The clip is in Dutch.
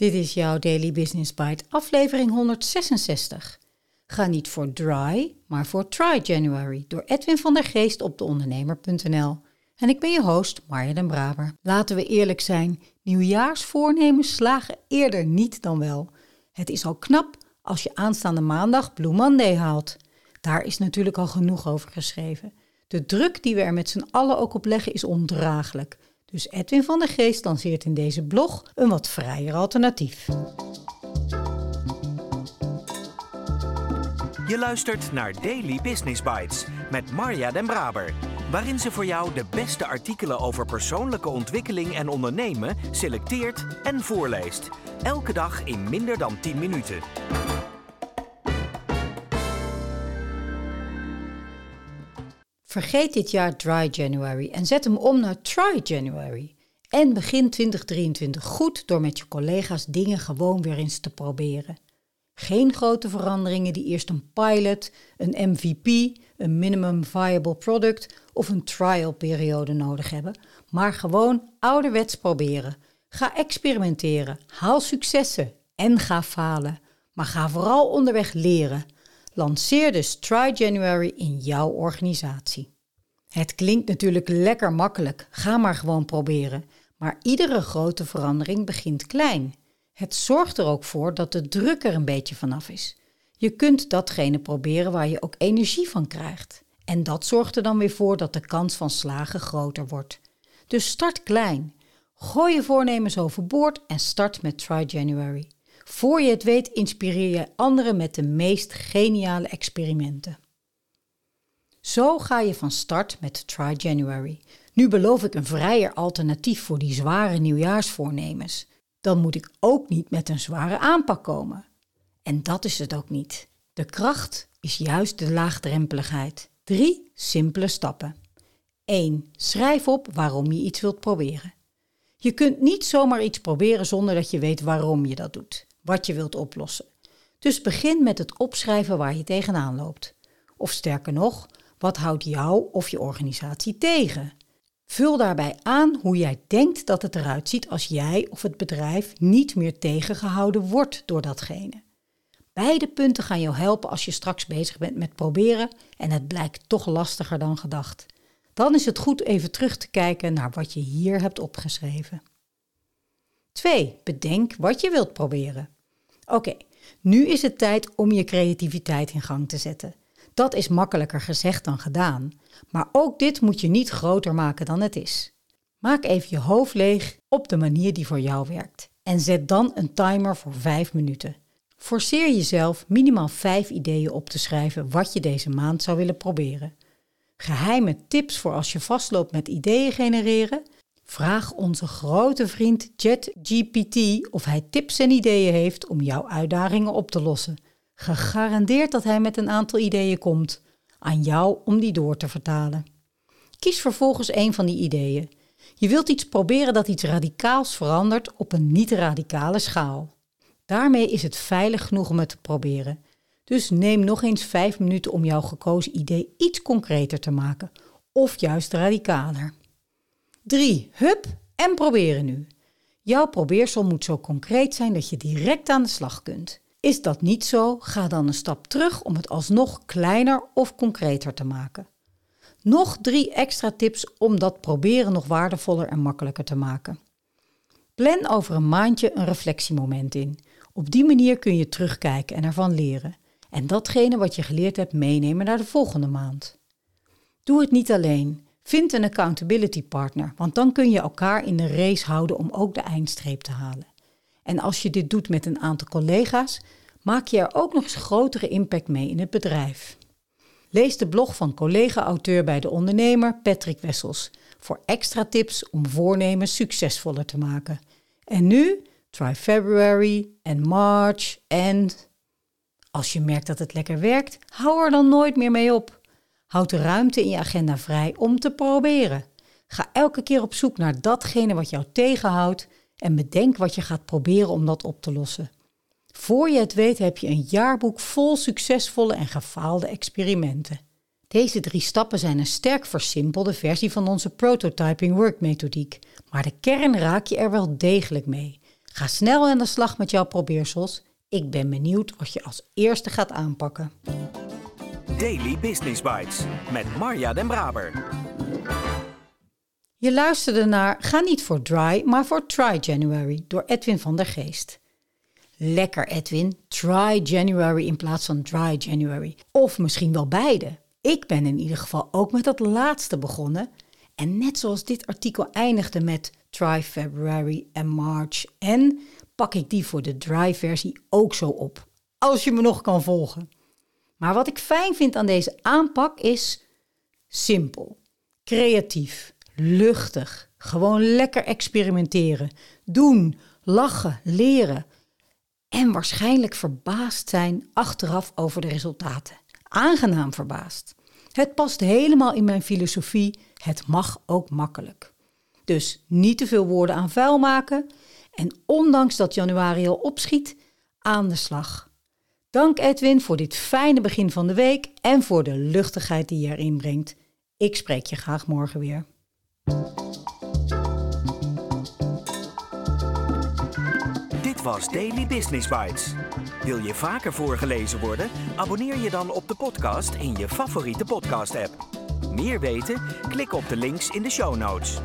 Dit is jouw Daily Business Bite, aflevering 166. Ga niet voor dry, maar voor try January door Edwin van der Geest op deondernemer.nl. En ik ben je host, Marja den Braber. Laten we eerlijk zijn, nieuwjaarsvoornemens slagen eerder niet dan wel. Het is al knap als je aanstaande maandag Blue Monday haalt. Daar is natuurlijk al genoeg over geschreven. De druk die we er met z'n allen ook op leggen is ondraaglijk. Dus Edwin van der Geest lanceert in deze blog een wat vrijer alternatief. Je luistert naar Daily Business Bites met Marja Den Braber, waarin ze voor jou de beste artikelen over persoonlijke ontwikkeling en ondernemen selecteert en voorleest. Elke dag in minder dan 10 minuten. Vergeet dit jaar Dry January en zet hem om naar Try January. En begin 2023 goed door met je collega's dingen gewoon weer eens te proberen. Geen grote veranderingen die eerst een pilot, een MVP, een minimum viable product of een trial periode nodig hebben, maar gewoon ouderwets proberen. Ga experimenteren, haal successen en ga falen. Maar ga vooral onderweg leren. Lanceer dus Try January in jouw organisatie. Het klinkt natuurlijk lekker makkelijk, ga maar gewoon proberen. Maar iedere grote verandering begint klein. Het zorgt er ook voor dat de druk er een beetje vanaf is. Je kunt datgene proberen waar je ook energie van krijgt. En dat zorgt er dan weer voor dat de kans van slagen groter wordt. Dus start klein. Gooi je voornemens overboord en start met Try January. Voor je het weet inspireer je anderen met de meest geniale experimenten. Zo ga je van start met Try January. Nu beloof ik een vrijer alternatief voor die zware nieuwjaarsvoornemens. Dan moet ik ook niet met een zware aanpak komen. En dat is het ook niet. De kracht is juist de laagdrempeligheid. Drie simpele stappen. 1. Schrijf op waarom je iets wilt proberen. Je kunt niet zomaar iets proberen zonder dat je weet waarom je dat doet wat je wilt oplossen. Dus begin met het opschrijven waar je tegenaan loopt. Of sterker nog, wat houdt jou of je organisatie tegen? Vul daarbij aan hoe jij denkt dat het eruit ziet als jij of het bedrijf niet meer tegengehouden wordt door datgene. Beide punten gaan jou helpen als je straks bezig bent met proberen en het blijkt toch lastiger dan gedacht. Dan is het goed even terug te kijken naar wat je hier hebt opgeschreven. 2. Bedenk wat je wilt proberen. Oké, nu is het tijd om je creativiteit in gang te zetten. Dat is makkelijker gezegd dan gedaan, maar ook dit moet je niet groter maken dan het is. Maak even je hoofd leeg op de manier die voor jou werkt en zet dan een timer voor 5 minuten. Forceer jezelf minimaal 5 ideeën op te schrijven wat je deze maand zou willen proberen. Geheime tips voor als je vastloopt met ideeën genereren Vraag onze grote vriend ChatGPT of hij tips en ideeën heeft om jouw uitdagingen op te lossen. Gegarandeerd dat hij met een aantal ideeën komt, aan jou om die door te vertalen. Kies vervolgens een van die ideeën. Je wilt iets proberen dat iets radicaals verandert op een niet-radicale schaal. Daarmee is het veilig genoeg om het te proberen. Dus neem nog eens vijf minuten om jouw gekozen idee iets concreter te maken, of juist radicaler. 3. Hup en proberen nu. Jouw probeersel moet zo concreet zijn dat je direct aan de slag kunt. Is dat niet zo, ga dan een stap terug om het alsnog kleiner of concreter te maken. Nog drie extra tips om dat proberen nog waardevoller en makkelijker te maken. Plan over een maandje een reflectiemoment in. Op die manier kun je terugkijken en ervan leren. En datgene wat je geleerd hebt meenemen naar de volgende maand. Doe het niet alleen. Vind een accountability partner, want dan kun je elkaar in de race houden om ook de eindstreep te halen. En als je dit doet met een aantal collega's, maak je er ook nog eens grotere impact mee in het bedrijf. Lees de blog van collega-auteur bij de ondernemer Patrick Wessels voor extra tips om voornemens succesvoller te maken. En nu, try February en March en... Als je merkt dat het lekker werkt, hou er dan nooit meer mee op. Houd de ruimte in je agenda vrij om te proberen. Ga elke keer op zoek naar datgene wat jou tegenhoudt en bedenk wat je gaat proberen om dat op te lossen. Voor je het weet heb je een jaarboek vol succesvolle en gefaalde experimenten. Deze drie stappen zijn een sterk versimpelde versie van onze prototyping work methodiek, maar de kern raak je er wel degelijk mee. Ga snel aan de slag met jouw probeersels. Ik ben benieuwd wat je als eerste gaat aanpakken. Daily Business Bites met Marja Den Braber. Je luisterde naar Ga niet voor dry, maar voor Try January door Edwin van der Geest. Lekker Edwin, Try January in plaats van Dry January. Of misschien wel beide. Ik ben in ieder geval ook met dat laatste begonnen. En net zoals dit artikel eindigde met Try February en March en pak ik die voor de dry versie ook zo op. Als je me nog kan volgen. Maar wat ik fijn vind aan deze aanpak is simpel, creatief, luchtig, gewoon lekker experimenteren, doen, lachen, leren en waarschijnlijk verbaasd zijn achteraf over de resultaten. Aangenaam verbaasd. Het past helemaal in mijn filosofie. Het mag ook makkelijk. Dus niet te veel woorden aan vuil maken. En ondanks dat januari al opschiet, aan de slag. Dank Edwin voor dit fijne begin van de week en voor de luchtigheid die je erin brengt. Ik spreek je graag morgen weer. Dit was Daily Business Bites. Wil je vaker voorgelezen worden? Abonneer je dan op de podcast in je favoriete podcast-app. Meer weten? Klik op de links in de show notes.